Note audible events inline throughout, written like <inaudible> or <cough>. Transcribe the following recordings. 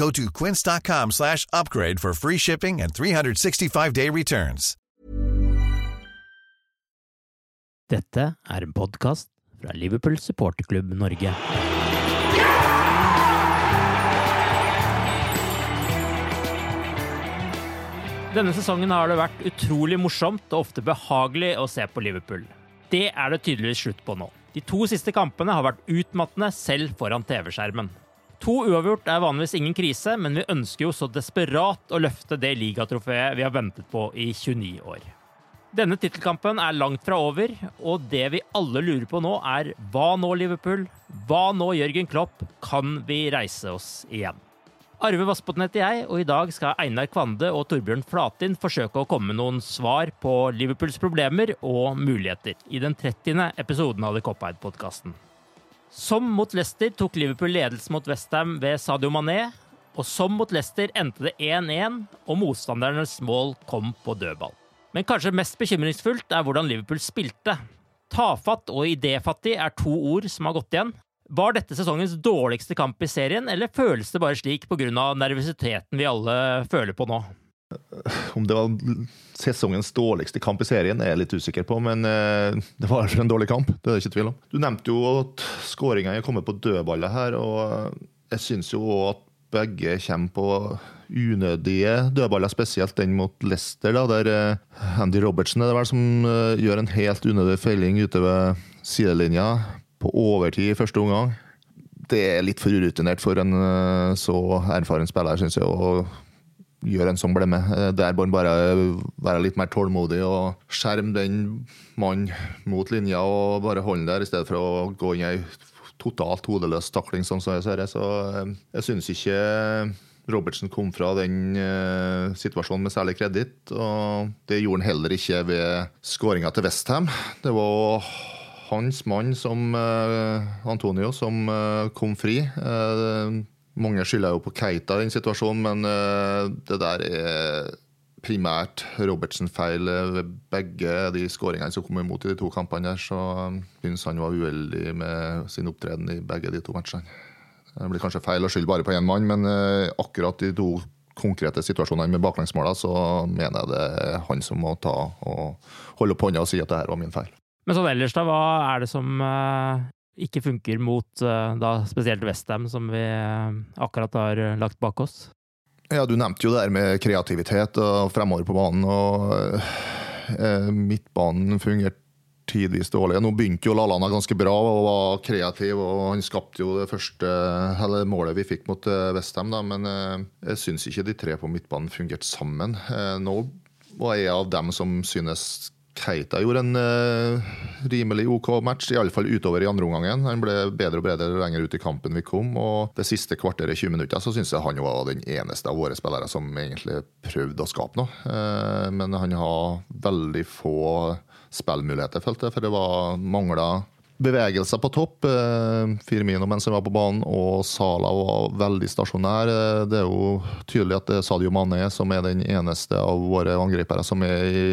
Go to quince.com slash upgrade for free shipping and 365-day returns. Dette er en podkast fra Liverpool supporterklubb Norge. Denne sesongen har det vært utrolig morsomt og ofte behagelig å se på Liverpool. Det er det tydeligvis slutt på nå. De to siste kampene har vært utmattende selv foran TV-skjermen. To uavgjort er vanligvis ingen krise, men vi ønsker jo så desperat å løfte det ligatrofeet vi har ventet på i 29 år. Denne tittelkampen er langt fra over, og det vi alle lurer på nå, er hva nå, Liverpool? Hva nå, Jørgen Klopp? Kan vi reise oss igjen? Arve Vassbotn heter jeg, og i dag skal Einar Kvande og Torbjørn Flatin forsøke å komme med noen svar på Liverpools problemer og muligheter i den 30. episoden av The Cop-Eid-podkasten. Som mot Leicester tok Liverpool ledelsen mot Westham ved Sadio Mané, og som mot Leicester endte det 1-1, og motstandernes mål kom på dødball. Men kanskje mest bekymringsfullt er hvordan Liverpool spilte. Tafatt og idéfattig er to ord som har gått igjen. Var dette sesongens dårligste kamp i serien, eller føles det bare slik pga. nervøsiteten vi alle føler på nå? Om det var sesongens dårligste kamp i serien, er jeg litt usikker på, men eh, det var en dårlig kamp. Det er det ikke tvil om. Du nevnte jo at skåringene er kommet på dødballer her, og jeg syns jo òg at begge kommer på unødige dødballer, spesielt den mot Leicester, da, der eh, Andy Robertsen er det vel som eh, gjør en helt unødig feiling ute ved sidelinja på overtid i første omgang. Det er litt for urutinert for en eh, så erfaren spiller, syns jeg, å gjøre en sånn blemme. Eh, Der bør han bare være litt mer tålmodig og skjerme den mannen mot linja og bare holde der, i stedet for å gå inn i ei totalt hodeløs takling, sånn som jeg ser det. Så eh, jeg syns ikke Robertsen kom fra den uh, situasjonen med særlig kreditt. Og det gjorde han heller ikke ved skåringa til Westham. Det var hans mann som uh, Antonio som uh, kom fri. Uh, mange skylder jo på Keita i den situasjonen, men det der er primært Robertsen feil ved begge de skåringene som kom imot i de to kampene. der, Så syns han var uheldig med sin opptreden i begge de to matchene. Det blir kanskje feil å skylde bare på én mann, men akkurat de to konkrete situasjonene med baklengsmåla, så mener jeg det er han som må ta og holde opp hånda og si at det her var min feil. Men sånn ellers, da, hva er det som uh, ikke funker mot uh, da spesielt Westham, som vi uh, akkurat har lagt bak oss? Ja, Du nevnte jo det der med kreativitet og fremover på banen. og Midtbanen fungerte tidvis dårlig. Nå begynte jo Lallana ganske bra og var kreativ, og han skapte jo det første målet vi fikk mot Westham. Men jeg syns ikke de tre på midtbanen fungerte sammen. Nå var jeg av dem som synes Keita gjorde en uh, rimelig OK match, iallfall utover i andre omgangen. Han ble bedre og bedre lenger ut i kampen vi kom. og Det siste kvarteret, 20 minutter, så syns jeg han var den eneste av våre spillere som egentlig prøvde å skape noe. Uh, men han har veldig få spillmuligheter, følte jeg, for det var mangla bevegelser på topp. Eh, Firmino mens han var på banen, og Sala var veldig stasjonær. Det er jo tydelig at det er Sadio Mané som er den eneste av våre angripere som er i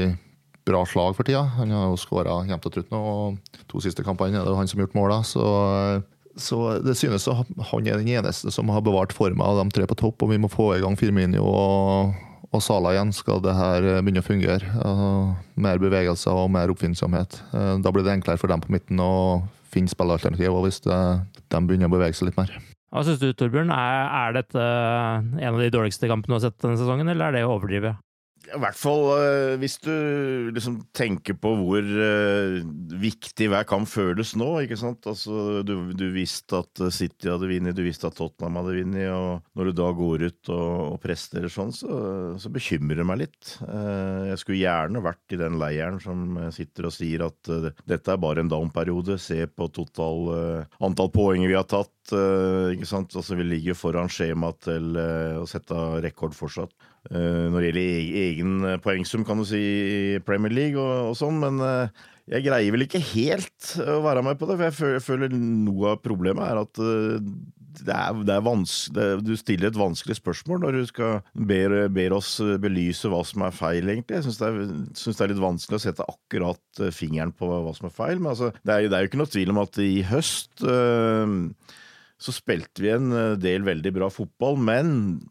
bra slag for tida. Han har jo skåra jevnt og trutt nå, og to siste kampene er det han som har gjort måla. Så, så det synes han er den eneste som har bevart forma av de tre på topp, og vi må få i gang Firmino og og Sala igjen skal det her begynne å fungere. Uh, mer bevegelser og mer oppfinnsomhet. Uh, da blir det enklere for dem på midten å finne spillealternativer hvis det, de begynner å bevege seg litt mer. Hva syns du, Torbjørn? Er, er dette en av de dårligste kampene du har sett denne sesongen, eller er det å overdrive? I hvert fall uh, hvis du liksom tenker på hvor uh, viktig hver kamp føles nå. ikke sant? Altså, du, du, visste at City hadde vunnet, du visste at Tottenham hadde vunnet. Og når du da går ut og, og presterer sånn, så, så, bekymrer det meg litt. Jeg skulle gjerne vært i den leiren som sitter og sier at dette er bare en down-periode. Se på total antall poeng vi har tatt. Ikke sant? Altså, vi ligger foran skjemaet til å sette rekord fortsatt. Eh, når det gjelder e-, egen eh, poengsum, kan du si, i Premier League og, og sånn, men eh, jeg greier vel ikke helt å være med på det. For jeg føler, noe av problemet er at det er, det er det, du stiller et vanskelig spørsmål når du skal ber, ber oss belyse hva som er feil, egentlig. Jeg syns det, det, er litt vanskelig å sette akkurat fingeren på hva som er feil. Men altså, det, er, jo ikke noe tvil om at i høst øh, så spilte vi en eh, del veldig bra fotball, men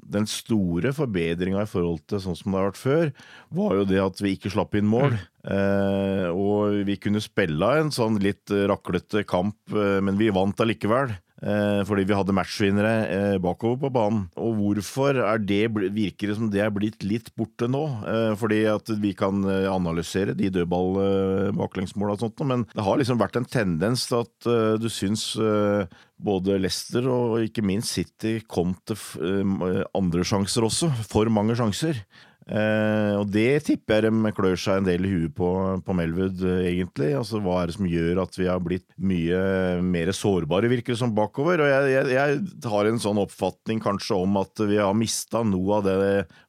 den store forbedringa i forhold til sånn som det har vært før, var jo det at vi ikke slapp inn mål. Mm. Eh, og vi kunne spille en sånn litt raklete kamp, eh, men vi vant allikevel. Eh, fordi vi hadde matchvinnere eh, bakover på banen. Og hvorfor det, virker det som det er blitt litt borte nå? Eh, fordi at vi kan analysere de dødball-baklengsmåla og sånt, men det har liksom vært en tendens til at du syns både Leicester og ikke minst City kom til andre sjanser også. For mange sjanser. Eh, og det tipper jeg de klør seg en del i huet på på Melwood, eh, egentlig. Altså Hva er det som gjør at vi har blitt mye mer sårbare, virker det som, bakover? Og jeg, jeg, jeg, har en sånn oppfatning kanskje om at vi har mista noe av det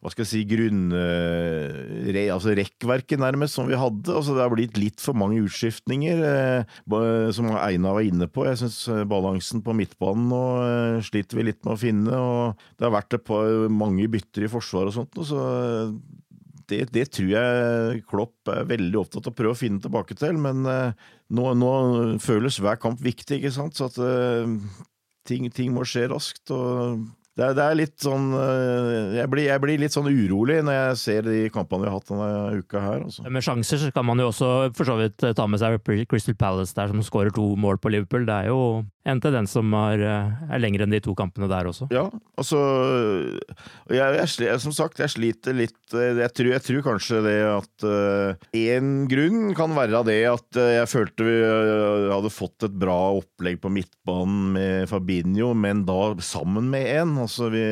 hva skal jeg si, grunn... Eh, re, altså rekkverket, nærmest, som vi hadde. Altså Det har blitt litt for mange utskiftninger, eh, som Einar var inne på. Jeg syns eh, balansen på midtbanen nå sliter vi litt med å finne. og Det har vært et par, mange bytter i forsvaret og sånt. Og så det, det, tror jeg Klopp er veldig opptatt av å prøve å finne tilbake til. Men uh, nå, nå, føles hver kamp viktig, ikke sant. Så at uh, ting, ting, må skje raskt. og det er, det er, litt sånn eh, jeg blir, jeg blir, litt sånn urolig når jeg ser de kampene vi har hatt denne uka her. Altså. Med sjanser så kan man jo også for så vidt ta med seg Crystal Palace der, som skårer to mål på Liverpool. Det er jo en tendens som er, er lengre enn de to kampene der også. Ja, altså jeg, jeg, Som sagt, jeg sliter litt. Jeg tror, jeg tror kanskje det at Én uh, grunn kan være det at jeg følte vi hadde fått et bra opplegg på midtbanen med Fabinho, men da sammen med en. Altså, vi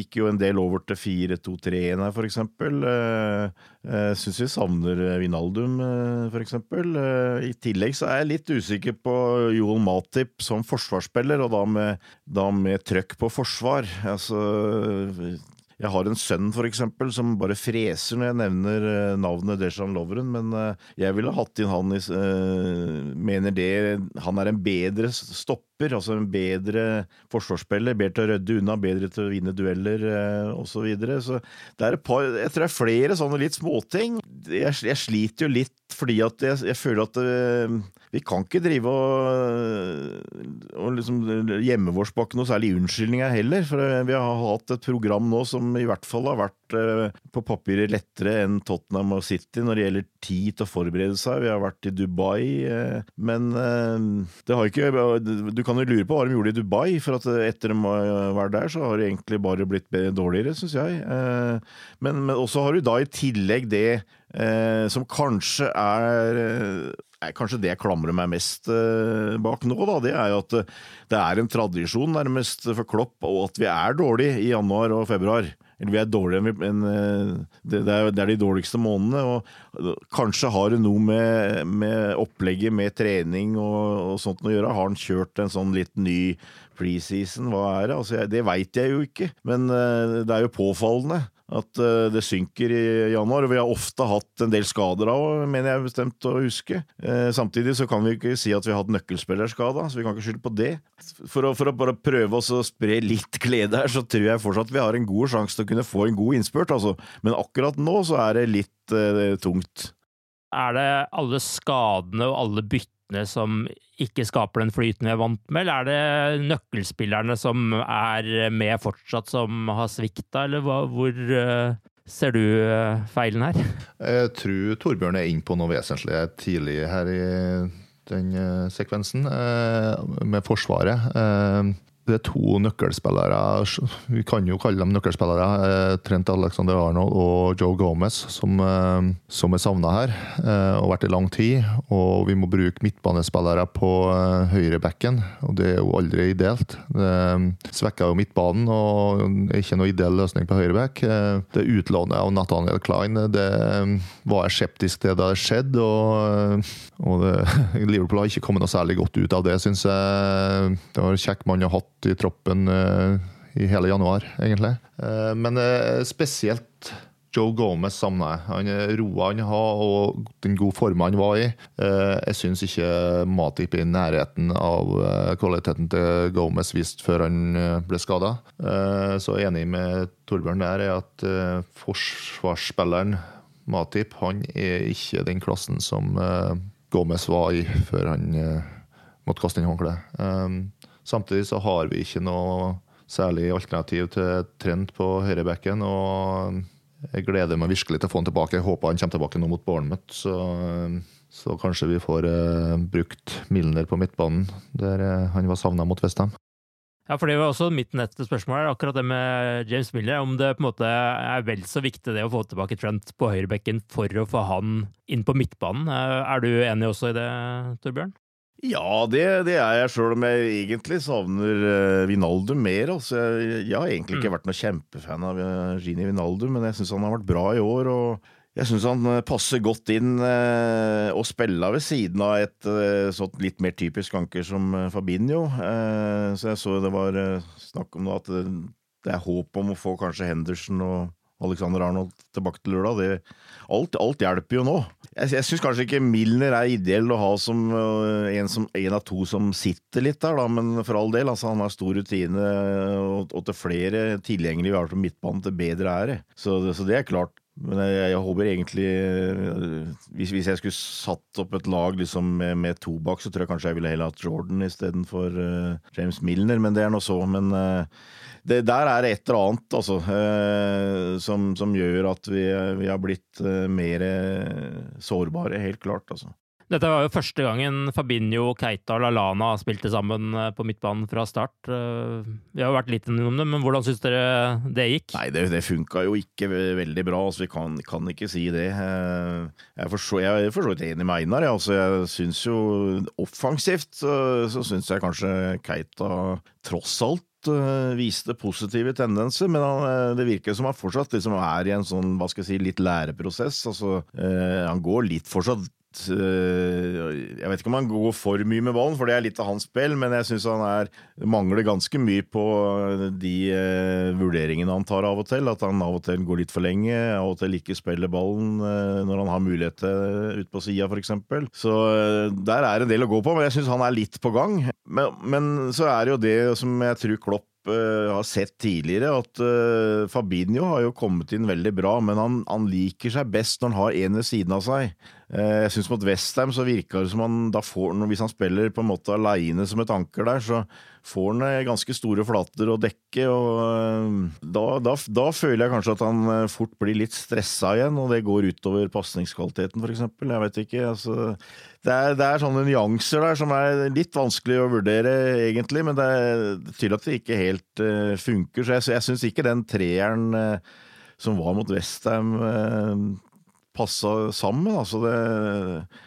gikk jo en del over til 4-2-3-1 her. Jeg eh, eh, syns vi savner Vinaldum, f.eks. I tillegg så er jeg litt usikker på Joel Matip som forsvarsspiller, og da med, da med trøkk på forsvar. Altså jeg har en sønn for eksempel, som bare freser når jeg nevner navnet Dejan Lovren, men jeg ville hatt inn han i Mener det Han er en bedre stopp stopper, altså en bedre forsvarsspiller, bedre til å rydde unna, bedre til å vinne dueller eh, osv. Så, videre. så det er et par, jeg tror det er flere sånne litt småting. Jeg, jeg sliter jo litt fordi at jeg, jeg føler at uh, vi kan ikke drive og, og liksom gjemme oss bak noe særlig unnskyldninger heller. For vi har hatt et program nå som i hvert fall har vært på papiret lettere enn Tottenham og City når det gjelder tid til å forberede seg. Vi har vært i Dubai, men det har ikke Du kan jo lure på hva de gjorde i Dubai, for at etter de var der, så har det egentlig bare blitt dårligere, syns jeg. Men, men også har du da i tillegg det eh, som kanskje er, Kanskje det jeg klamrer meg mest eh, bak nå, da, det er jo at det er en tradisjon nærmest for Klopp, og at vi er dårlige i januar og februar. Eller vi er dårligere enn eh, det, er, det er de dårligste månedene. og Kanskje har det noe med, med opplegget med trening og, og, sånt å gjøre. Har han kjørt en sånn litt ny preseason? Hva er det? Altså, det veit jeg jo ikke, men eh, det er jo påfallende At uh, det synker i januar. Og vi har ofte hatt en del skader da mener jeg bestemt å huske. Uh, samtidig så kan vi ikke si at vi har hatt nøkkelspillerskada, så vi kan ikke skylde på det. For å, for å bare prøve å spre litt <laughs> glede her, så tror jeg fortsatt vi har en god sjanse til å kunne få en god innspurt, altså. Men akkurat nå så er det litt uh, tungt. Er det alle skadene og alle byttene som ikke skaper den flyten vi er vant med, eller er det nøkkelspillerne som er med fortsatt, som har svikta, eller hva, hvor uh, ser du uh, feilen her? Jeg tror Torbjørn er inne på noe vesentlig tidlig her i den uh, sekvensen, med Forsvaret det er to nøkkelspillere, vi kan jo kalle dem nøkkelspillere, eh, Trent Alexander Arnold og Joe Gomez, som, eh, som er savna her og og vært i lang tid. Og vi må bruke midtbanespillere på høyrebacken, og det er jo aldri ideelt. Det svekker jo midtbanen og er ikke noe ideell løsning på høyreback. Det utlånet av Nathaniel Klein det var jeg skeptisk til da det skjedde, og, og det, <laughs> Liverpool har ikke kommet noe særlig godt ut av det, syns jeg. Det var en kjekk mann å ha hatt i troppen eh, i hele januar, egentlig. Eh, men eh, spesielt Joe Gomez savner jeg. Han roa han har, og den gode formen han var i. Jeg syns ikke Matip er i nærheten av kvaliteten til Gomez vist før han ble skada. Så enig med Torbjørn der er at forsvarsspilleren Matip han er ikke den klassen som Gomez var i før han måtte kaste inn håndkleet. Samtidig så har vi ikke noe særlig alternativ til Trent på høyrebekken. og jeg gleder meg virkelig til å få han tilbake. Jeg håper han kommer tilbake nå mot Bournemouth. Så, så kanskje vi får uh, brukt Milner på midtbanen, der uh, han var savna mot Westham. Ja, for det var også mitt neste spørsmål, her, akkurat det med James Miller. Om det på en måte er vel så viktig det å få tilbake Trent på høyrebekken for å få han inn på midtbanen. Eh, er du enig også i det, Torbjørn? Ja, det, det, er jeg sjøl om jeg egentlig savner uh, Vinaldum mer. Altså, jeg, jeg, har egentlig ikke mm. vært noen kjempefan av uh, Gini Vinaldum, men jeg syns han har vært bra i år. og jeg syns han uh, passer godt inn uh, og spiller ved siden av et uh, sånt litt mer typisk anker som Fabinho. så jeg så det var snakk om at det, det er håp om å få kanskje Henderson og Alexander Arnold tilbake til lørdag. Det, alt, alt, hjelper jo nå. Jeg, jeg syns kanskje ikke Milner er ideell å ha som, uh, en, som, en, av to som sitter litt der, da, men for all del. Altså, han har stor rutine, og, og til flere tilgjengelige vi har som midtbanen, til bedre det. Så, så det er klart. Men jeg, jeg, håper egentlig hvis, hvis, jeg skulle satt opp et lag liksom med, med, to så tror jeg kanskje jeg ville heller hatt Jordan istedenfor uh, James Milner, men det er nå så. Men uh, det, der er et eller annet altså, uh, som, som, gjør at vi, vi har blitt uh, mer sårbare, helt klart. altså. Dette var jo første gangen Fabinho, Keita og Lalana spilte sammen eh, på midtbanen fra start. Eh, vi har jo vært litt innom det, men hvordan syns dere det gikk? Nei, Det, det funka jo ikke veldig bra, altså vi kan, kan ikke si det. Eh, jeg er for så vidt enig med Einar. Altså, jeg syns jo offensivt så, så syns jeg kanskje Keita tross alt viste positive tendenser, men det virker som han fortsatt liksom er i en sånn, hva skal jeg si, litt læreprosess. Altså, han går litt fortsatt Eh, jeg vet ikke om han går for mye med ballen, for det er litt av hans spill, men jeg syns han er, mangler ganske mye på de uh, vurderingene han tar av og til. At han av og til går litt for lenge, av og til ikke spiller ballen uh, når han har mulighet til ut på sida, f.eks. Så der er en del å gå på, men jeg syns han er litt på gang. Men, men så er det jo det som jeg tror Klopp har sett tidligere, at uh, Fabinho har jo kommet inn veldig bra, men han, han liker seg best når han har en ved siden av seg. Uh, jeg syns mot Westham så virka det som han da får Hvis han spiller på en måte aleine som et anker der, så får han uh, ganske store flater å dekke, og da, da, da, føler jeg kanskje at han fort blir litt stressa igjen, og det går utover pasningskvaliteten, f.eks. Jeg vet ikke. altså det er, det er, sånne nyanser der som er litt vanskelig å vurdere, egentlig. Men det er tydelig at det ikke helt funker. Så jeg, jeg syns ikke den treeren som var mot Westham, uh, passa sammen. Altså det,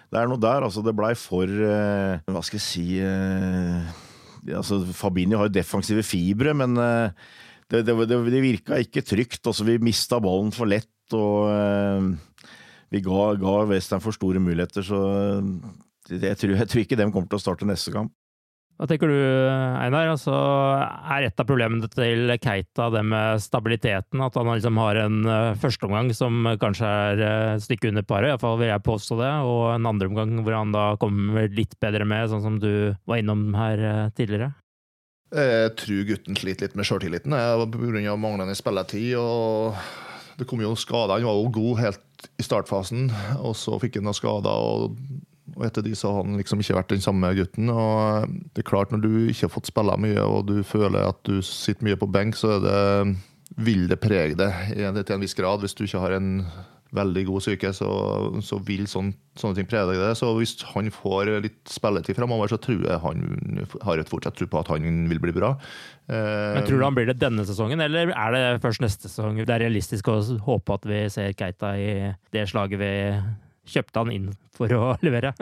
det, er noe der. Altså det blei for uh, Hva skal jeg si altså Fabinho har jo defensive fibre, men det, det, det, virka ikke trygt. Altså vi mista ballen for lett. og vi ga, ga Western for store muligheter, så jeg tror, jeg tror, ikke de kommer til å starte neste kamp. Hva tenker du, Einar? Altså, er et av problemene til Keita det med stabiliteten? At han liksom har en uh, førsteomgang som kanskje er et uh, stykke under paret, iallfall vil jeg påstå det, og en andre omgang hvor han da kommer litt bedre med, sånn som du var innom her uh, tidligere? Jeg tror gutten sliter litt med sjøltilliten pga. manglende spilletid. og Det kom jo skader. Han var jo god helt i startfasen, og så fikk han noen skader. og og etter de så har han liksom ikke vært den samme gutten. og det er klart Når du ikke har fått spille mye, og du føler at du sitter mye på benk, så det, vil det prege deg til en viss grad. Hvis du ikke har en veldig god syke, så, så vil sånne, sånne ting prege deg. Så hvis han får litt spilletid framover, så tror jeg han har et fortsatt tro på at han vil bli bra. Men Tror du han blir det denne sesongen, eller er det først neste sesong? Det er realistisk å håpe at vi ser Keita i det slaget vi kjøpte han inn for å <laughs> levere.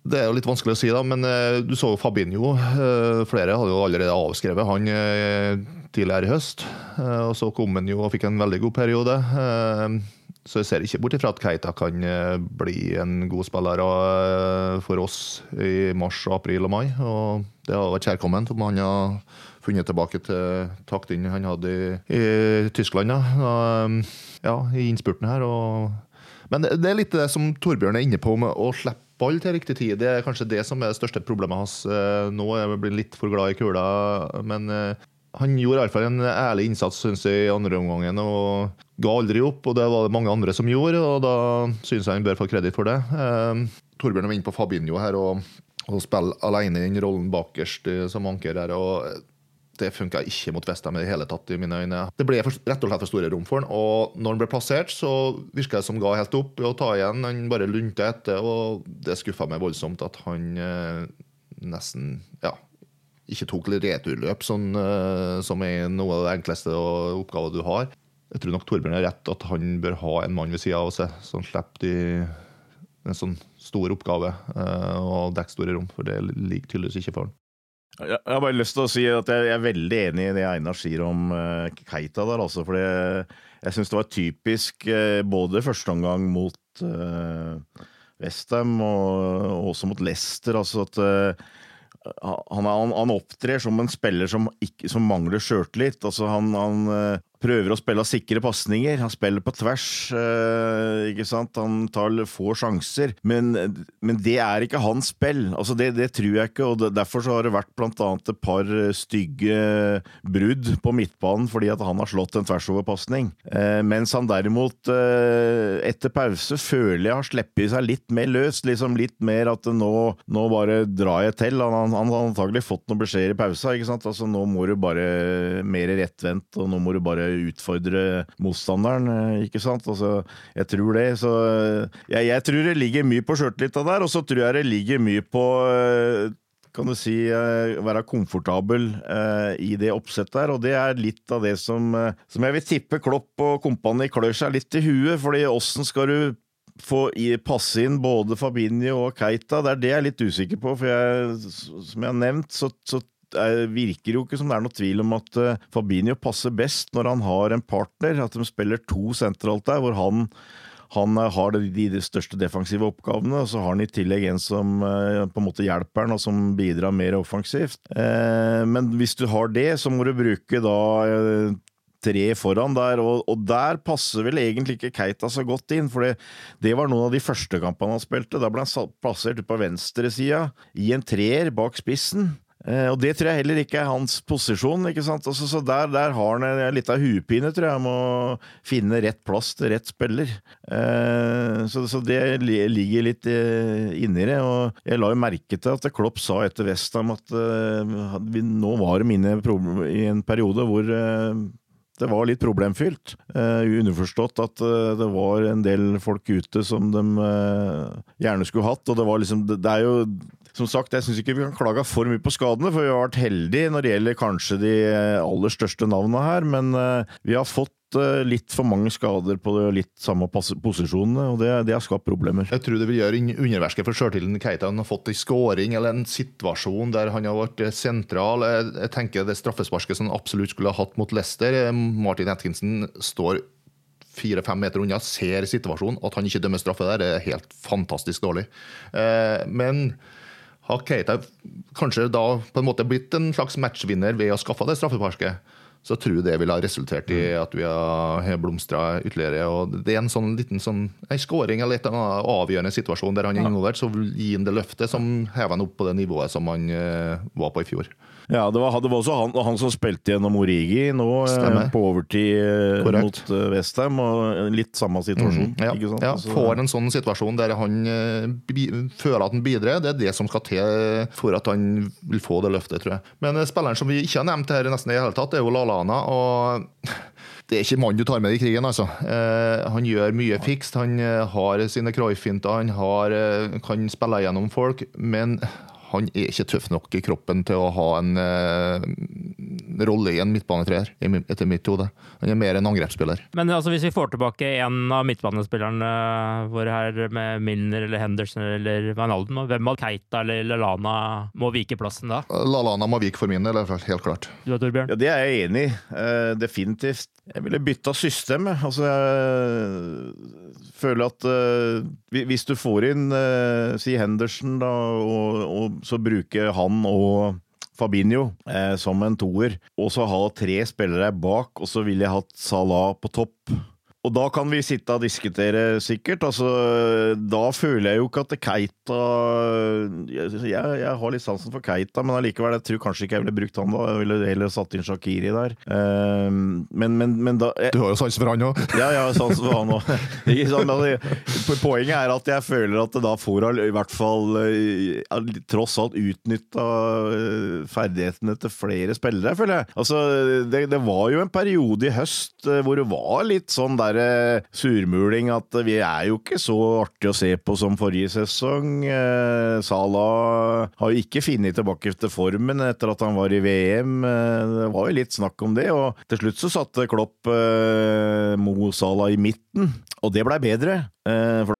Det er jo litt vanskelig å si, da, men uh, du så jo Fabinho. Uh, flere hadde jo allerede avskrevet han uh, tidligere i høst. og så kom han jo og fikk en veldig god periode. så jeg ser ikke bort ifra at Keita kan bli en god spiller for oss i mars, april og mai. Og det har vært kjærkomment om han har funnet tilbake til takten han hadde i, i Tyskland. Da. ja, i innspurten her. og men det er litt det som Torbjørn er inne på, med å slippe ball til riktig tid. Det er kanskje det som er det største problemet hans eh, nå. Jeg blir litt for glad i kula, men eh, han gjorde iallfall en ærlig innsats synes jeg, i andre omgangen og ga aldri opp. og Det var det mange andre som gjorde, og da syns jeg han bør få kreditt for det. Eh, Torbjørn var inne på Fabinho her og, og spiller alene i den rollen bakerst som anker her. og det funka ikke mot Westham i det hele tatt, i mine øyne. Det ble for, rett og slett for store rom for han, og når han ble plassert, så virka det som ga helt opp å ta igjen. Han bare lunta etter, og det skuffa meg voldsomt at han eh, nesten ja, ikke tok returløp, sånn, eh, som er noe av det enkleste oppgaven du har. Jeg tror nok Torbjørn har rett at han bør ha en mann ved sida av seg, som slipper de, en sånn stor oppgave eh, og dekker store rom, for det ligger tydeligvis ikke for han. Jeg har bare lyst til å si at jeg er veldig enig i det Einar sier om uh, Keita der, altså. For jeg syns det var typisk uh, både første omgang mot uh, Westham og også mot Leicester. Altså at han, han, han, opptrer som en spiller som, ikke, som mangler sjøltillit. Altså han, han, prøver å spille sikre pasninger. Han spiller på tvers, eh, ikke sant. Han tar få sjanser. Men, men, det er ikke hans spill. Altså det, det, tror jeg ikke, og derfor så har det vært blant annet et par stygge brudd på midtbanen fordi at han har slått en tversoverpasning. Eh, mens han derimot, eh, etter pause, føler jeg har sluppet seg litt mer løs. Liksom litt mer at nå, nå bare drar jeg til. Han, han har antagelig fått noen beskjeder i pausa. ikke sant? Altså Nå må du bare mer rettvendt, og nå må du bare utfordre motstanderen, eh, ikke sant. Altså, jeg tror det. Så jeg, jeg tror det ligger mye på sjøltillita der, og så tror jeg det ligger mye på eh, kan du si, eh, være komfortabel i det oppsettet her. Og det er litt av det som, som jeg vil tippe Klopp og kompani klør seg litt i huet. fordi åssen skal du få passe inn både Fabinho og Keita? Det er det jeg er litt usikker på. For jeg, som jeg har nevnt, så, så virker jo ikke som det er noe tvil om at eh, Fabinho passer best når han har en partner. At de spiller to sentralt der, hvor han, han eh, har de, de, største defensive oppgavene, og så har han i tillegg en som eh, på en måte hjelper han, og som bidrar mer offensivt. Men hvis du har det, så må du bruke da tre foran der, og, og, der passer vel egentlig ikke Keita så godt inn, for det, det var noen av de første kampene han spilte. Da ble han plassert på venstresida, i en treer bak spissen. Eh, og det tror jeg heller ikke er hans posisjon. ikke sant? Altså, så der, der, har han en litt av huepine, tror jeg, med å finne rett plass til rett spiller. Eh, så, så, det ligger litt eh, inni det. Og jeg la jo merke til at Klopp sa etter Westham at vi, nå var de i en periode hvor det var litt problemfylt. Uh, underforstått at uh, det var en del folk ute som de uh, gjerne skulle hatt. Og det liksom Det, det er jo som sagt, jeg syns ikke vi kan klage for mye på skadene, for vi har vært heldige når det gjelder kanskje de aller største navnene her. Men uh, vi har fått uh, litt for mange skader på litt samme posisjonene, og det, det, har skapt problemer. Jeg tror det vil gjøre underverket for sjøltilliten Keita. Han har fått en skåring eller en situasjon der han har vært eh, sentral. Jeg, jeg tenker det straffesparket som han absolutt skulle ha hatt mot Leicester. Martin Atkinson står fire-fem meter unna, ser situasjonen. At han ikke dømmer straffe der, er helt fantastisk dårlig. Eh, men har Keita kanskje da på en måte blitt en slags matchvinner ved å skaffe det straffeparsket, så tror jeg det ville ha resultert i at vi har blomstra ytterligere. og Det er en sånn liten sånn, en skåring eller et eller annet avgjørende situasjon der han er involvert, så vil gi han det løftet som hever han opp på det nivået som han uh, var på i fjor. Ja, det var, det var også han, han, som spilte gjennom Origi nå eh, Stemmer. på overtid eh, Korrekt. mot Westham. og Litt samme situasjon. Mm, ja, ikke sant? ja får en sånn situasjon der han føler at han bidrar. Det er det som skal til for at han vil få det løftet, tror jeg. Men spilleren som vi ikke har nevnt her nesten i det hele tatt, det er jo Lalana. og <laughs> det er ikke mannen du tar med i krigen, altså. Eh, han gjør mye fikst. Han har sine Cruyff-finter, han har, kan spille gjennom folk. Men han er ikke tøff nok i kroppen til å ha en uh, rolle i en midtbanetreer, etter mitt hode. Han er mer en angrepsspiller. Men altså, hvis vi får tilbake en av midtbanespillerne våre her, med Milner eller Henderson eller Van Alden, hvem av Keita eller Lalana må vike plassen da? Lalana må vike for min del, helt klart. Du da, Torbjørn? Ja, det er jeg enig i. Uh, definitivt. Jeg ville bytta system. Altså, jeg føler at uh, hvis du får inn uh, si Henderson, da, og, og, så bruker han og Fabinho eh, som en toer, og så ha tre spillere bak, og så ville jeg hatt Salah på topp. Og da kan vi sitte og diskutere, sikkert. Altså, da føler jeg jo ikke at Keita jeg, jeg, har litt sansen for Keita, men allikevel, jeg tror kanskje ikke jeg ville brukt han da. Jeg ville heller satt inn Shakiri der. Uh, men, men, men, da jeg, Du har jo sansen for han òg! Ja, jeg har sansen for han òg. <laughs> poenget er at jeg føler at da får han i hvert fall uh, tross alt utnytta uh, ferdighetene til flere spillere, føler jeg. Altså, det, det var jo en periode i høst eh, hvor det var litt sånn der være surmuling at vi er jo ikke så artig å se på som forrige sesong. Eh, Salah har jo ikke funnet tilbake til formen etter at han var i VM. Eh, det var jo litt snakk om det, og til slutt så satte Klopp eh, Mo Salah i midten, og det blei bedre. For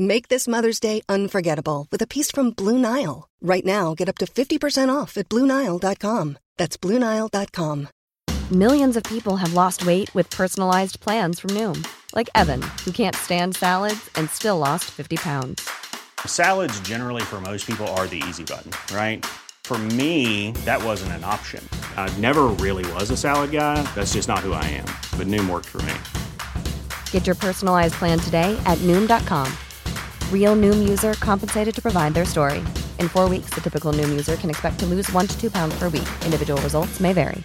Make this Mother's Day unforgettable with a piece from Blue Nile. Right now, get up to 50% off at BlueNile.com. That's BlueNile.com. Millions of people have lost weight with personalized plans from Noom, like Evan, who can't stand salads and still lost 50 pounds. Salads, generally, for most people, are the easy button, right? For me, that wasn't an option. I never really was a salad guy. That's just not who I am. But Noom worked for me. Get your personalized plan today at Noom.com. Real Noom user compensated to provide their story. In four weeks, the typical Noom user can expect to lose one to two pounds per week. Individual results may vary.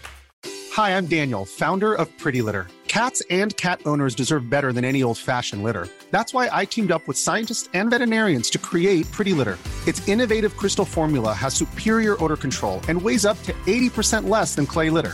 Hi, I'm Daniel, founder of Pretty Litter. Cats and cat owners deserve better than any old fashioned litter. That's why I teamed up with scientists and veterinarians to create Pretty Litter. Its innovative crystal formula has superior odor control and weighs up to 80% less than clay litter.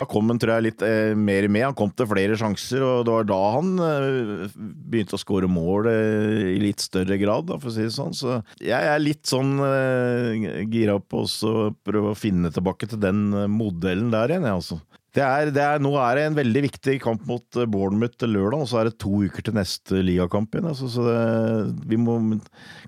Da kom han tror jeg, litt eh, mer med. Han kom til flere sjanser, og det var da han eh, begynte å skåre mål eh, i litt større grad, da, for å si det sånn. Så jeg er litt sånn eh, gira på å prøve å finne tilbake til den eh, modellen der igjen, jeg, altså. Det er, det er, nå er det en veldig viktig kamp mot eh, Bournemouth til lørdag, og så er det to uker til neste ligakamp igjen. Altså, så det, vi må,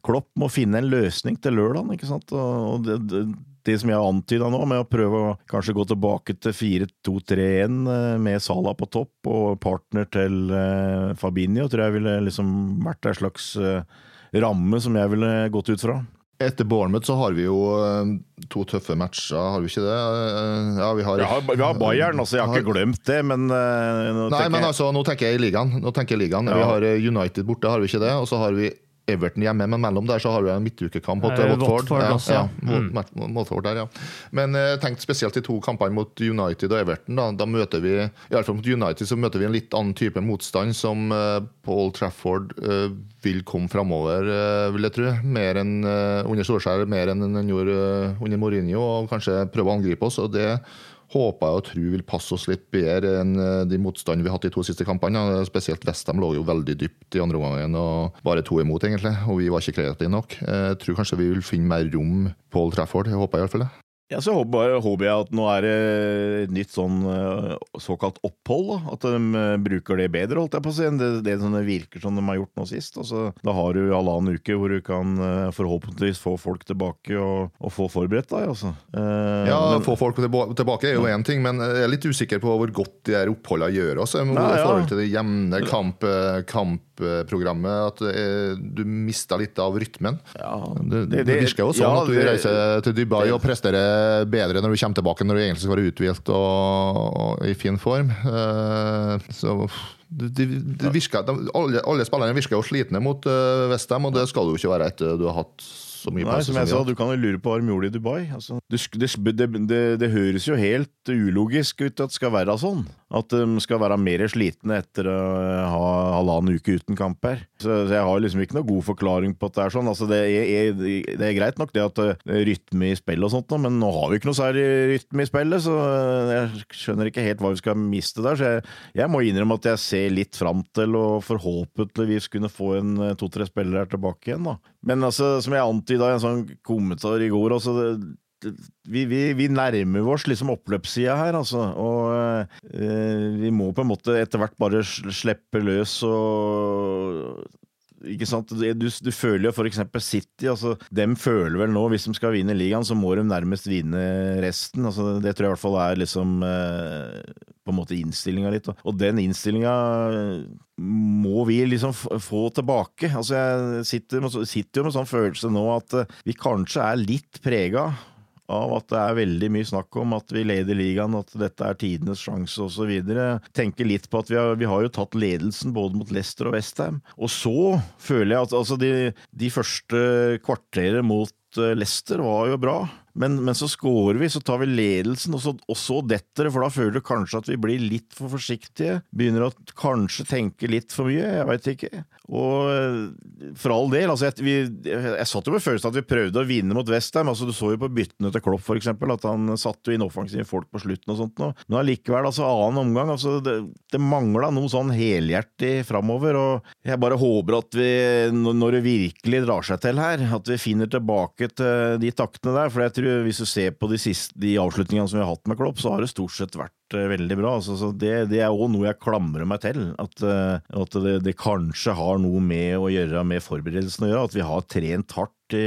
Klopp må finne en løsning til lørdag, ikke sant. Og, det, det det som jeg har antyda nå, med å prøve å kanskje gå tilbake til 4-2-3-1 med Salah på topp og partner til uh, Fabinho, tror jeg ville liksom vært ei slags uh, ramme som jeg ville gått ut fra. Etter Bournemouth så har vi jo to tøffe matcher, har vi ikke det? Ja, vi har, har, vi har Bayern, altså. Jeg har ikke glemt det, men Nei, men altså, nå tenker jeg i ligaen. Nå tenker jeg i ligaen. Ja. Vi har United borte, har vi ikke det? Og så har vi Everton hjemme, men mellom der så har du en midtukekamp mot eh, Watford. Watford, også, ja. ja. Mm. Watford der, ja. Men eh, tenkte spesielt de to kampene mot United og Everton. Da, da møter vi i alle fall mot United så møter vi en litt annen type motstand som uh, Paul Trafford uh, vil komme framover, uh, vil jeg tro. Mer enn under Solskjær, mer enn han gjorde under Mourinho, og kanskje prøve å angripe oss. og det håper jeg og tror vil passe oss litt bedre enn eh, de motstandene vi har hatt de to siste kampene. Spesielt Vestheim lå jo veldig dypt i andre omgang og bare to imot, egentlig. Og vi var ikke kreative nok. Jeg tror kanskje vi vil finne mer rom på Old Trafford. Jeg håper hvert fall det. Ja, så håper, håper, jeg at nå er det et nytt sånn eh, såkalt opphold. Da. At de eh, bruker det bedre, holdt jeg på å si, enn det, det som det virker som de har gjort nå sist. Altså, da har du halvannen uke hvor du kan eh, forhåpentligvis få folk tilbake og, og få forberedt deg. Altså. Eh, ja, men, få folk tilbake er jo én ting, men jeg er litt usikker på hvor godt de her oppholdene gjør oss. I forhold til det jevne kamp, kampprogrammet. At du mista litt av rytmen. Ja, det, det, det, virker jo sånn ja, at du reiser til Dubai og presterer bedre når du kommer tilbake når du egentlig skal være uthvilt og, og, i fin form. Uh, så de, de virker, alle, alle, spillerne virker jo slitne mot uh, Westham, og det skal du jo ikke være etter du har hatt så mye Nei, som jeg sa, Du kan jo lure på hva de gjorde i Dubai. Altså, det, det, det, høres jo helt ulogisk ut at det skal være sånn. At de skal være mer slitne etter å ha halvannen uke uten kamper. Så, så, jeg har liksom ikke noe god forklaring på at det er sånn. Altså, det, er, det er greit nok det at det er rytme i spillet og sånt, men nå har vi ikke noe særlig rytme i spillet, så jeg skjønner ikke helt hva vi skal miste der. Så jeg, jeg må innrømme at jeg ser litt fram til å forhåpentligvis kunne få en to-tre spillere tilbake igjen. da. Men altså, som jeg i en sånn kommentar i går, altså det, vi, vi, vi, nærmer oss liksom oppløpssida her, altså. Og eh, vi må på en måte etter hvert bare slippe løs og ikke sant? Du, du føler jo f.eks. City. altså Dem føler vel nå, hvis de skal vinne ligaen, så må de nærmest vinne resten. altså Det tror jeg i hvert fall er liksom eh, på en måte innstillinga litt. Og den innstillinga må vi liksom få tilbake. Altså Jeg sitter, sitter jo med sånn følelse nå at eh, vi kanskje er litt prega av at det er veldig mye snakk om at vi leder ligaen, at dette er tidenes sjanse osv. Tenker litt på at vi har, vi har, jo tatt ledelsen både mot Leicester og Westham. Og så føler jeg at altså de, de første kvarteret mot eh, Leicester var jo bra. Men, men, så scorer vi, så tar vi ledelsen, og så, og så detter det. For da føler du kanskje at vi blir litt for forsiktige. Begynner å kanskje tenke litt for mye. Jeg veit ikke. Og for all del, altså jeg, vi, jeg satt jo med følelsen at vi prøvde å vinne mot Westham. Altså, du så jo på byttene til Klopp, eksempel, at han satte inn offensive folk på slutten og sånt. Men allikevel, altså annen omgang. Altså, det, det mangla noe sånn helhjertig framover. Og jeg bare håper at vi, når det virkelig drar seg til her, at vi finner tilbake til de taktene der. For jeg tror hvis du ser på de, siste, de avslutningene som vi har hatt med Klopp, så har det stort sett vært uh, veldig bra. Altså, det, det, er òg noe jeg klamrer meg til. At, uh, at det, det, kanskje har noe med å gjøre med forberedelsen å gjøre. At vi har trent hardt i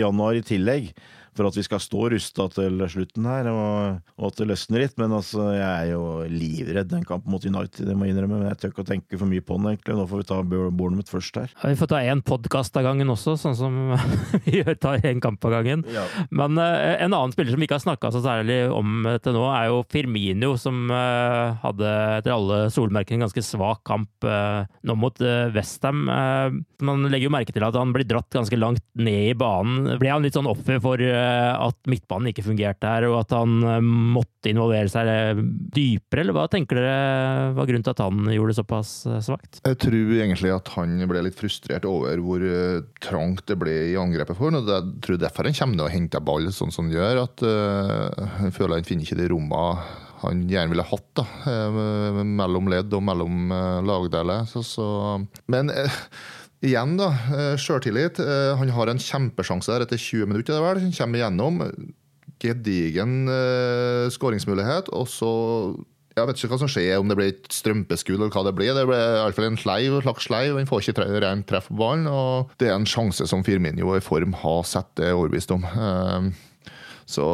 januar i tillegg. Håper at vi skal stå rusta til slutten her, og, og, at det løsner litt. Men altså, jeg er jo livredd den kampen mot United, det må jeg innrømme. Men jeg tør ikke å tenke for mye på den, egentlig. Nå får vi ta Bournemouth først her. Ja, vi får ta én podkast av gangen også, sånn som <laughs> vi gjør, tar én kamp av gangen. Ja. Men uh, en annen spiller som vi ikke har snakka så særlig om til nå, er jo Firmino, som uh, hadde etter alle solmerkene en ganske svak kamp uh, nå mot Westham. man legger jo merke til at han blir dratt ganske langt ned i banen. Ble han litt sånn offer for at midtbanen ikke fungerte her, og at han måtte involvere seg dypere, eller hva tenker dere var grunnen til at han gjorde det såpass svakt? Jeg tror egentlig at han ble litt frustrert over hvor trangt det ble i angrepet for ham. Jeg tror derfor han kommer til å hente ball sånn som han gjør. at han føler han finner ikke de rommene han gjerne ville hatt da, mellom ledd og mellom lagdeler. Så, så. Men igjen, da. Sjøltillit. han har en kjempesjanse der etter 20 minutter. Det vel. Han kommer igjennom. Gedigen skåringsmulighet. Og så jeg vet ikke hva som skjer, om det blir et strømpeskudd eller hva det blir. Det blir iallfall en sleiv, slags sleiv. Han får ikke rent treff på ballen. Og det er en sjanse som Firminio i form har sett, det er overbevist om. Så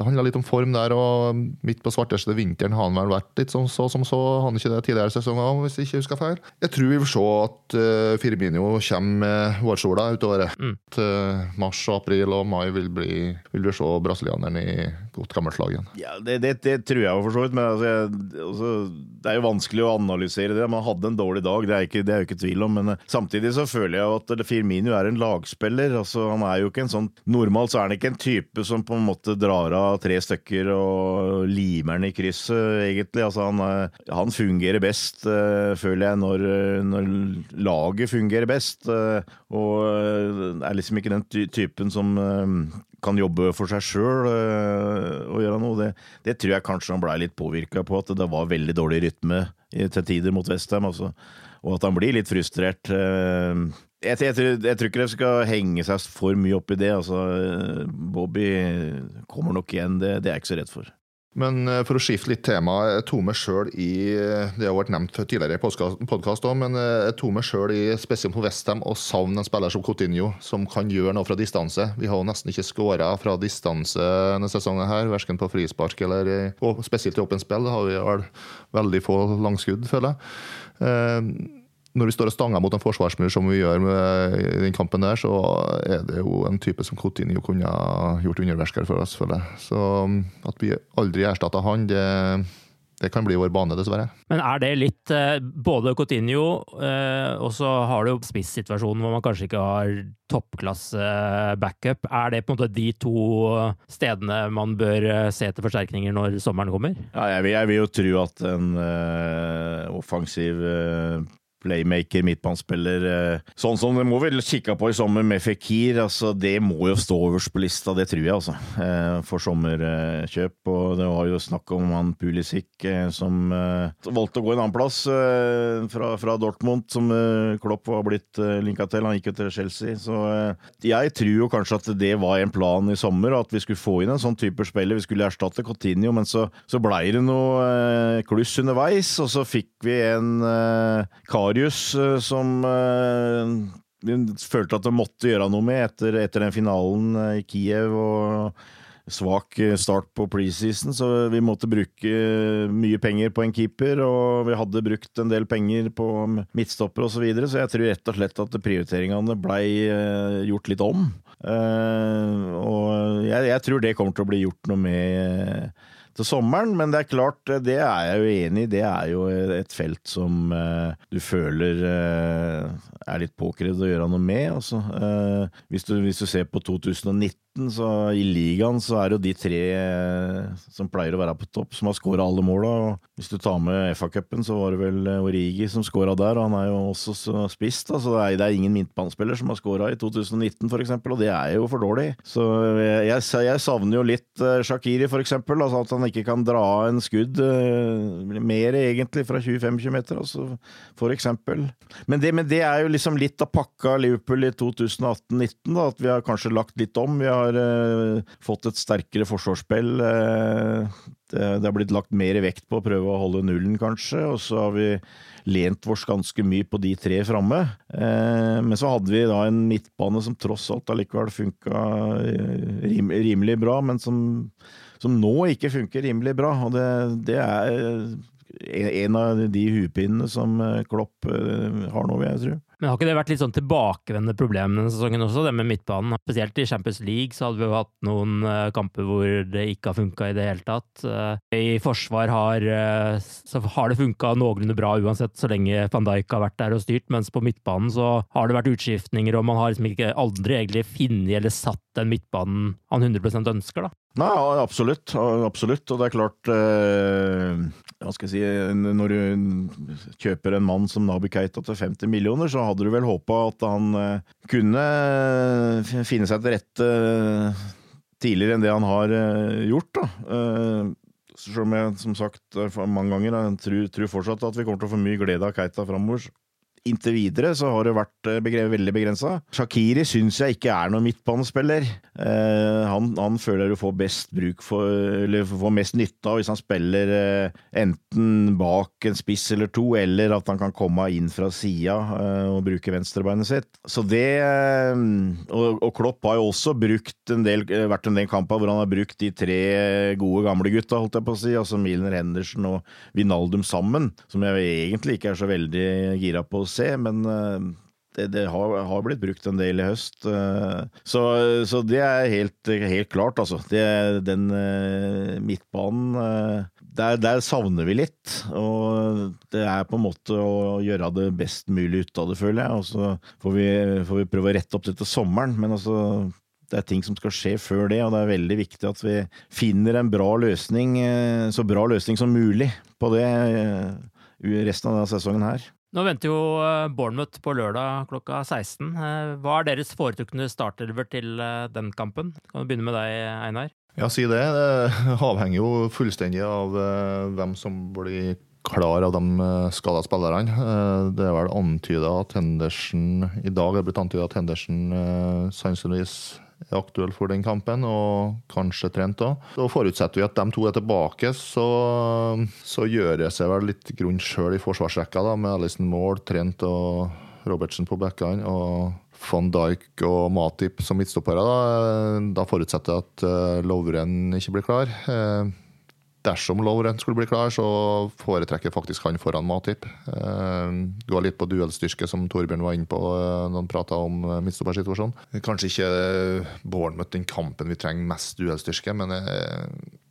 det handla litt om form der, og midt på svarteste vinteren har han vel vært litt sånn så som så. Han ikke det tidligere sesonger, hvis jeg ikke husker feil. Jeg tror vi vil se at uh, Firmino kommer med vårsola utover mm. uh, mars, april og mai vil, bli, vil vi se brasilianeren i godt gammelt lag igjen. Ja, det, det, det, tror jeg for så vidt, men altså, jeg, altså, det er jo vanskelig å analysere det. Man hadde en dårlig dag, det er, ikke, det er jo ikke tvil om, men uh, samtidig så føler jeg at Firmino er en lagspiller. altså Han er jo ikke en sånn Normalt så er han ikke en type som på en måte drar av tre stykker og limer den i krysset, egentlig. Altså, han, eh, han fungerer best, uh, føler jeg, når, når, laget fungerer best. Og er liksom ikke den typen som kan jobbe for seg sjøl og gjøre noe. Det, det, tror jeg kanskje han blei litt påvirka på, at det var veldig dårlig rytme til tider mot Vestheim. Altså. Og at han blir litt frustrert. Jeg, jeg, jeg, tror ikke det skal henge seg for mye opp i det. Altså, Bobby kommer nok igjen, det, det er jeg ikke så redd for. Men eh, for å skifte litt tema, jeg tok meg sjøl i Det har vært nevnt tidligere i podkast òg, men eh, jeg tok meg sjøl i spesielt på Westham og savn en spiller som Coutinho, som kan gjøre noe fra distanse. Vi har jo nesten ikke skåra fra distanse denne sesongen, her, verken på frispark eller og spesielt i åpent spill. Har vi vel veldig få langskudd, føler jeg. Eh, når vi står og stanger mot en forsvarsmur som vi gjør med, i den kampen der, så er det jo en type som Coutinho kunne ha gjort underversker for oss, føler jeg. Så um, at vi aldri erstatta han, det, det kan bli vår bane, dessverre. Men er det litt eh, Både Coutinho, eh, og så har du jo spissituasjonen hvor man kanskje ikke har toppklasse backup. Er det på en måte de to stedene man bør eh, se til forsterkninger når sommeren kommer? Ja, jeg vil, jeg vil jo tro at en uh, offensiv uh, playmaker, midtbanespiller. Eh, sånn som det må vel kikke på i sommer med Fikir. Altså, det må jo stå øverst på lista, det tror jeg, altså. Eh, for sommerkjøp. Og det var jo snakk om han Pulisic eh, som valgte å gå en annen plass fra, fra Dortmund, som Klopp var blitt linka til. Han gikk jo til Chelsea. Så jeg tror jo kanskje at det var en plan i sommer, at vi skulle få inn en sånn type spiller. Vi skulle erstatte Coutinho, men så, så blei det noe kluss underveis, og så fikk vi en kar Marius eh, som eh, følte at det måtte gjøre noe med etter, etter den finalen eh, i Kiev og svak start på preseason, så vi måtte bruke mye penger på en keeper, og vi hadde brukt en del penger på midtstopper osv., så, videre, så jeg tror rett og slett at prioriteringene blei gjort litt om. Og jeg, jeg tror det kommer til å bli gjort noe med til sommeren. Men det er klart, det er jeg jo enig i. Det er jo et felt som uh, du føler uh, er litt påkrevd å gjøre noe med. Altså. Hvis, du, hvis, du, ser på 2019 så i ligaen så er det jo de tre som pleier å være på topp, som har skåra alle måla. Hvis du tar med FA-cupen, så var det vel Origi som skåra der, og han er jo også spist. Altså, det, er, det er ingen midtbanespiller som har skåra i 2019, f.eks., og det er jo for dårlig. Så jeg, jeg, jeg savner jo litt Shakiri, f.eks. Altså at han ikke kan dra en skudd mer, egentlig, fra 25 meter, altså, eksempel. Men men det er jo liksom litt av pakka Liverpool i 2018-19, at vi har kanskje lagt litt om. Vi har har uh, fått et sterkere forsvarsspill. Uh, det, det, har blitt lagt mer vekt på å prøve å holde nullen, kanskje. Og så har vi lent oss ganske mye på de tre framme. Uh, men så hadde vi da en midtbane som tross alt allikevel funka rim, rimelig bra, men som, som, nå ikke funker rimelig bra. Og det, det er en av de hupinnene som Klopp har nå, vil jeg tro. Men har ikke det vært litt sånn tilbakevendende problem denne sesongen også, det med midtbanen? Spesielt i Champions League så hadde vi jo hatt noen uh, kamper hvor det ikke har funka i det hele tatt. Uh, I forsvar har, så har det funka noenlunde bra uansett, så lenge van Dijk har vært der og styrt, mens på midtbanen så har det vært utskiftninger, og man har liksom ikke aldri egentlig funnet eller satt den midtbanen han 100% ønsker, da. Nei, absolutt. Absolutt. Og det er klart eh, Hva skal jeg si Når du kjøper en mann som Nabi Keita til 50 millioner, så hadde du vel håpa at han eh, kunne finne seg til rette eh, tidligere enn det han har eh, gjort. da. Eh, selv om jeg som sagt mange ganger jeg tror, tror fortsatt at vi kommer til å få mye glede av Keita framover, inntil videre så har det vært begre begrevet veldig begrensa. Shakiri syns jeg ikke er noen midtbanespiller. Eh, han, han, føler du får best bruk for, eller får mest nytte av hvis han spiller eh, enten bak en spiss eller to, eller at han kan komme inn fra sida eh, og bruke venstrebeinet sitt. Så det eh, og, og, Klopp har jo også brukt en del, eh, vært en del kamper hvor han har brukt de tre gode gamle gutta, holdt jeg på å si, altså Milner Henderson og Vinaldum sammen, som jeg egentlig ikke er så veldig gira på å se, men eh, det, det har, har, blitt brukt en del i høst. Eh, så, så det er helt, helt klart, altså. Det, den eh, midtbanen der, der, savner vi litt. Og det er på en måte å gjøre det best mulig ut av det, føler jeg. Og så får vi, får vi prøve å rette opp dette sommeren. Men altså, det er ting som skal skje før det, og det er veldig viktig at vi finner en bra løsning, så bra løsning som mulig på det resten av denne sesongen her. Nå venter jo eh, Bournemouth på lørdag klokka 16. Eh, hva er deres foretrukne startelver til eh, den kampen? Kan du begynne med deg, Einar? Ja, si det. Det <laughs> avhenger jo fullstendig av hvem som blir klar av de skada spillerne. Det er vel antyda at Henderson I dag er blitt antyda at Henderson sannsynligvis aktuell for den kampen, og kanskje trent òg. Så forutsetter vi at de to er tilbake, så, så gjør det seg vel litt grunn sjøl i forsvarsrekka, da, med Alison Moore, Trent og Robertsen på bekkene. og van Dijk og Matip som midtstoppere. Da, da forutsetter jeg at uh, Lovren ikke blir klar. Dersom Lovren skulle bli klar, så foretrekker faktisk han foran Matip. Uh, går litt på duellstyrke, som Torbjørn var inne på uh, når han prata om uh, midtstoppersituasjonen. Kanskje ikke Bournemouth den kampen vi trenger mest duellstyrke, men jeg,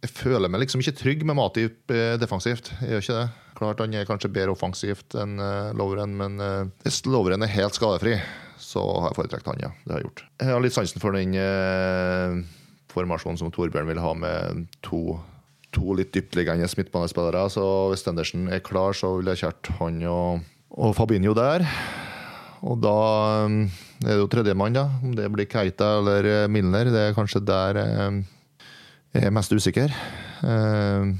jeg, føler meg liksom ikke trygg med Matip defensivt. Jeg gjør ikke det. Klart han er kanskje bedre offensivt enn Lovren, men hvis Lovren er helt skadefri, så har jeg foretrukket han, ja. Det har jeg gjort. Jeg har litt sansen for den formasjonen som Torbjørn vil ha med to to litt dyptliggende midtbanespillere. Så hvis Stendersen er klar, så vil jeg kjørt han og, og Fabinho der. Og da um, er det jo tredjemann, da. Om det blir Keita eller eh, Milner. Det er kanskje der eh, jeg er mest usikker. Eh,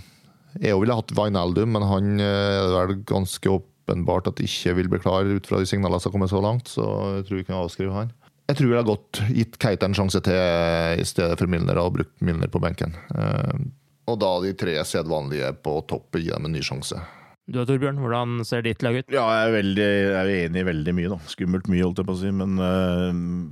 jeg ville hatt Vinaldum, men han er vel ganske åpenbart at ikke vil bli klar ut fra de signalene som har kommet så langt. Så jeg tror vi kan avskrive han. Jeg tror jeg har godt gitt Keita en sjanse til i stedet for Milner, og brukt Milner på benken. Og da de tre sedvanlige på topp gi dem en ny sjanse. Du og Torbjørn, hvordan ser ditt lag ut? Ja, jeg er, veldig, jeg er enig i veldig mye, da. Skummelt mye, holdt jeg på å si. Men uh,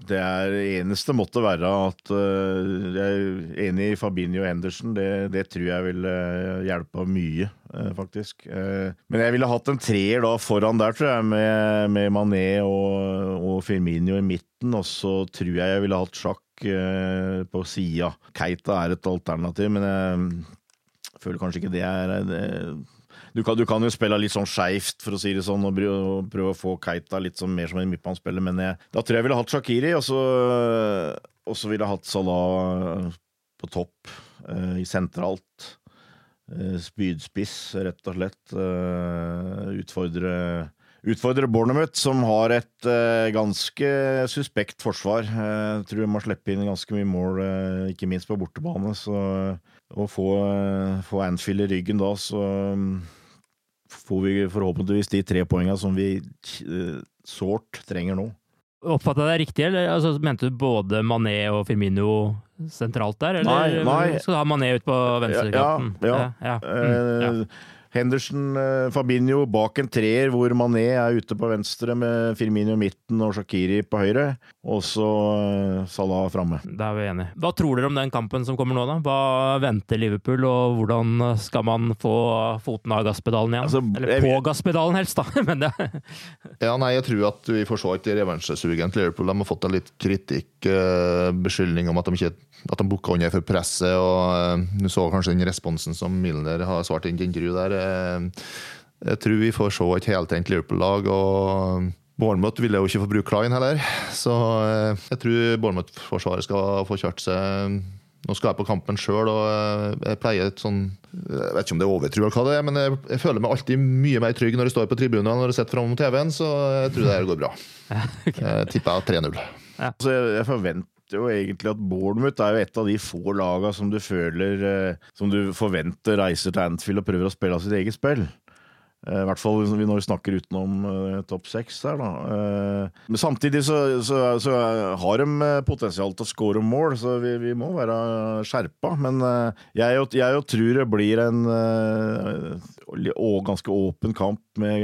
det er eneste måtte være at uh, Jeg er enig i Fabinho og Henderson. Det, det tror jeg vil uh, hjelpe mye, faktisk. men jeg ville hatt en treer da foran der, tror jeg, med, med Mané og, og Firmino i midten. Og så tror jeg jeg ville hatt sjakk på sida. Keita er et alternativ, men jeg føler kanskje ikke det er det, du, kan, du kan, jo spille litt sånn skeivt, for å si det sånn, og prøve å få Keita litt sånn, mer som en midtbanespiller, men jeg, da tror jeg jeg ville hatt Shakiri, og så, og så ville jeg hatt Salah på topp, eh, i sentralt. Eh, spydspiss, rett og slett. Eh, utfordre utfordre Bournemouth, som har et uh, ganske suspekt forsvar. Jeg tror de må slippe inn ganske mye mål, uh, ikke minst på bortebane. Så å få, uh, få Anfield i ryggen da, så um, får vi forhåpentligvis de tre poengene som vi sårt trenger nå. Oppfatta jeg deg riktig, eller altså, mente du både Mané og Firmino sentralt der, eller Nei, nei. skal du ha Mané ut på venstrekanten? Ja, ja. Mm, ja. Henderson, eh, Fabinho bak en treer hvor Mané er ute på venstre med Firmino i midten og Shakiri på høyre. Og så eh, Salah framme. Da er vi enige. Hva tror dere om den kampen som kommer nå, da? Hva venter Liverpool, og hvordan skal man få foten av gasspedalen igjen? Altså, Eller jeg- på gasspedalen, helst, da. <laughs> Men det, Ja, nei, jeg tror at vi får se et revansjesugent Liverpool. De har fått litt kritikk, eh, beskyldning om at de ikke at de bukka under for presset. og Du så kanskje den responsen som Milner har svart inn til intervju der. Eh, Jeg tror vi får se et heltent Liverpool-lag. og Bournemouth ville jo ikke få bruke Klein heller, så eh, jeg tror Bournemouth-forsvaret skal få kjørt seg nå skal jeg på kampen sjøl, og eh, jeg pleier et sånn Jeg vet ikke om det er overtro, eller hva det er, men jeg, jeg føler meg alltid mye mer trygg når jeg står på tribunen og når jeg sitter mot TV-en, så jeg tror det her går bra. <laughs> Jeg tipper 3-0. Så jeg, jeg forventer jo egentlig at Bournemouth er jo et av de få laga som du føler eh, Som du forventer reiser til Anfield og prøver å spille av sitt eget spill. Eh, I hvert fall når vi snakker utenom uh, topp seks her, da. Eh, men samtidig så, så, så har de potensial til å score mål, så vi, vi må være skjerpa. Men uh, jeg, og- jeg og tror det blir en ganske åpen kamp med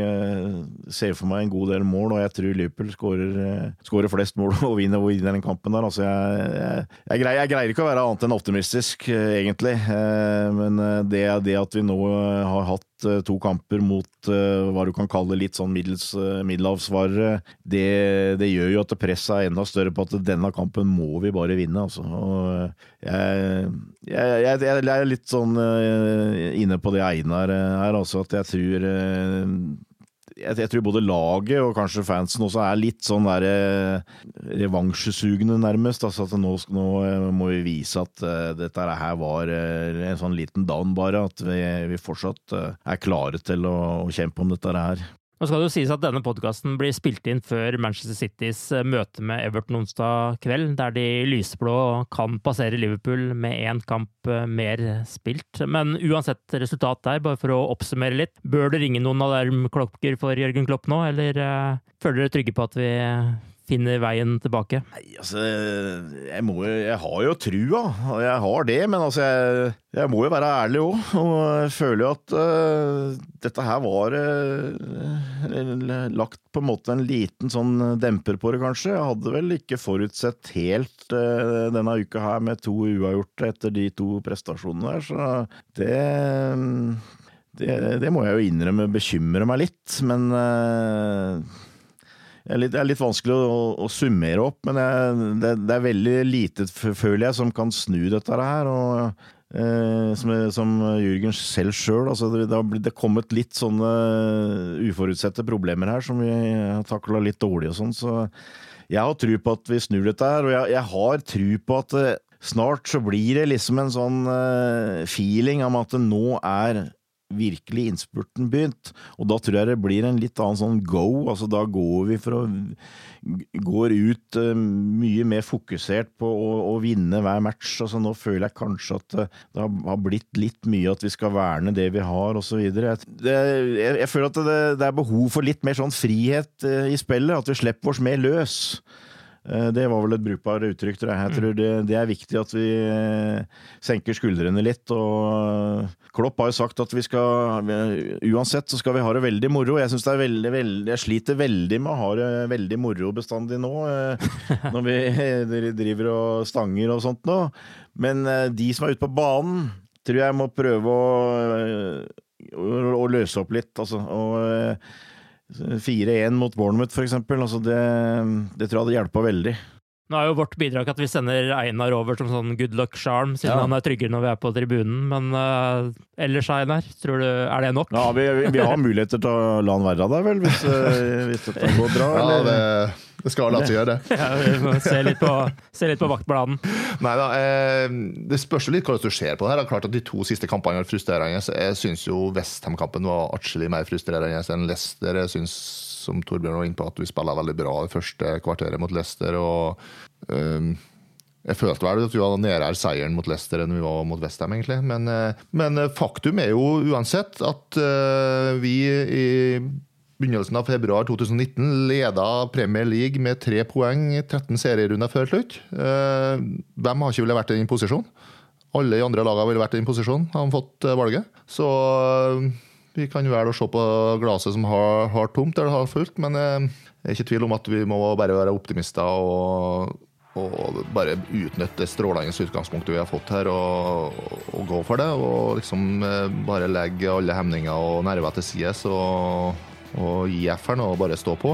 Ser for meg en god del mål, og jeg tror Liverpool skårer, flest mål <laughs> og vinner, og vinner den kampen der. Altså jeg, jeg, jeg, greier, jeg greier ikke å være annet enn optimistisk, egentlig. Men det, det at vi nå har hatt to kamper mot eh, hva du kan kalle litt sånn middels, eh, middelavsvarere, det, det gjør jo at presset er enda større på at denne kampen må vi bare vinne, altså. Eh, jeg, jeg, jeg, jeg er litt sånn eh, inne på det Einar eh, her, altså, at jeg tror eh, jeg, jeg tror både laget og kanskje fansen også er litt sånn der eh, revansjesugne, nærmest. Altså at nå, nå eh, må vi vise at eh, dette her var en sånn liten down, bare. At vi, vi fortsatt er klare til å, å kjempe om dette her. Nå skal det jo sies at denne podkasten blir spilt inn før Manchester Citys eh, møte med Everton onsdag kveld, der de lyseblå kan passere Liverpool med én kamp eh, mer spilt. Men uansett resultat der, bare for å oppsummere litt, bør det ringe noen alarmklokker for Jørgen Klopp nå, eller eh, føler dere trygge på at vi finner veien tilbake? Nei, altså jeg, må, jeg har jo trua, og jeg har det, men altså jeg, jeg må jo være ærlig òg. Og jeg føler jo at uh, dette her var uh, lagt på en måte en liten sånn demper på det, kanskje. Jeg hadde vel ikke forutsett helt uh, denne uka her med to uavgjorte etter de to prestasjonene der, så det det, det må jeg jo innrømme bekymrer meg litt, men det er litt vanskelig å, å summere opp, men jeg, det, det er veldig lite, føler jeg, som kan snu dette her. og eh, som, som Jürgen selv sjøl. Altså det, det har det kommet litt sånne uforutsette problemer her som vi har takla litt dårlig og sånn. Så jeg har tro på at vi snur dette her, og jeg, jeg har tro på at eh, snart så blir det liksom en sånn eh, feeling om at nå er virkelig innspurten begynt. Og da tror jeg det blir en litt annen sånn go. Altså da går vi for å Går ut eh, mye mer fokusert på å, å vinne hver match. Altså nå føler jeg kanskje at eh, det har, blitt litt mye at vi skal verne det vi har, osv. Jeg, jeg, jeg føler at det, det er behov for litt mer sånn frihet eh, i spillet. At vi slipper oss mer løs. Eh, Det var vel et brukbart uttrykk. tror Jeg Jeg tror det, det er viktig at vi eh, senker skuldrene litt. og Klopp har jo sagt at vi skal Uansett så skal vi ha det veldig moro. Jeg det er veldig, veldig Jeg sliter veldig med å ha det veldig moro bestandig nå, eh, <laughs> når vi driver og stanger og sånt nå. Men de som er ute på banen, tror jeg må prøve å, å, løse opp litt. Altså. Og 4-1 mot Bournemouth, for eksempel. Altså det, det tror jeg hadde hjulpet veldig. Nå er jo vårt bidrag at vi sender Einar over som sånn good luck charm, siden Ja. han er tryggere når vi er på tribunen. Men uh, ellers, Einar, tror du, er det nok? Ja, vi, vi har muligheter til å la han være der, vel, hvis, uh, hvis dette går bra. Ja, eller? det, det skal la seg gjøre, det. Ja, vi må se litt på, se litt på vaktbladen. Nei da, eh, det spørs jo litt hvordan du ser på det her. Det er klart at De to siste kampene er frustrerende. Jeg syns jo Westham-kampen var atskillig mer frustrerende enn Leicester. Jeg syns, som Torbjørn var inne på, at vi spiller veldig bra det første kvarteret mot Leicester. og eh, jeg følte vel at vi var nærere seieren mot Leicester enn vi var mot Westham, egentlig. Men, eh, men faktum er jo uansett at eh, vi i begynnelsen av februar 2019 leda Premier League med tre poeng 13 serierunder før slutt. Eh, hvem har ikke villet vært i den posisjonen? Alle de andre lagene ville vært i den posisjonen, har de fått eh, valget. Så eh, vi kan velge å se på glasset som har, har tomt eller har fullt, men jeg er ikke i tvil om at vi må bare være optimister og, og bare utnytte det strålende utgangspunktet vi har fått her, og, og gå for det. Og liksom bare legge alle hemninger og nerver til side. Og gi F-en og bare stå på.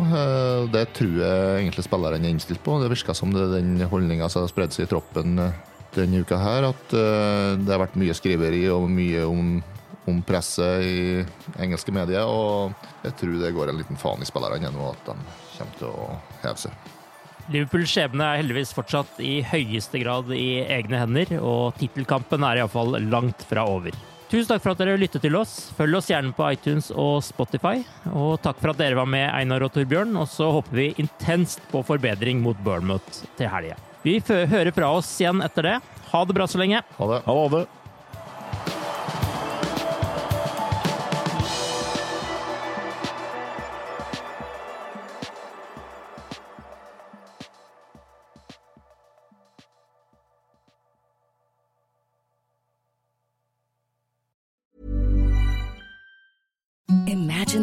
Det tror jeg egentlig spillerne er innstilt på. Det virker som det er den holdninga som har spredd seg i troppen denne uka her, at det har vært mye skriveri og mye om om presset i engelske medier. Og jeg tror det går en liten faen i spillerne nå, at de kommer til å heve seg. Liverpools skjebne er heldigvis fortsatt i høyeste grad i egne hender, og tittelkampen er iallfall langt fra over. Tusen takk for at dere lyttet til oss. Følg oss gjerne på iTunes og Spotify. Og takk for at dere var med, Einar og Torbjørn. Og så håper vi intenst på forbedring mot Bournemouth til helga. Vi hører fra oss igjen etter det. Ha det bra så lenge. Ha det. Ha det.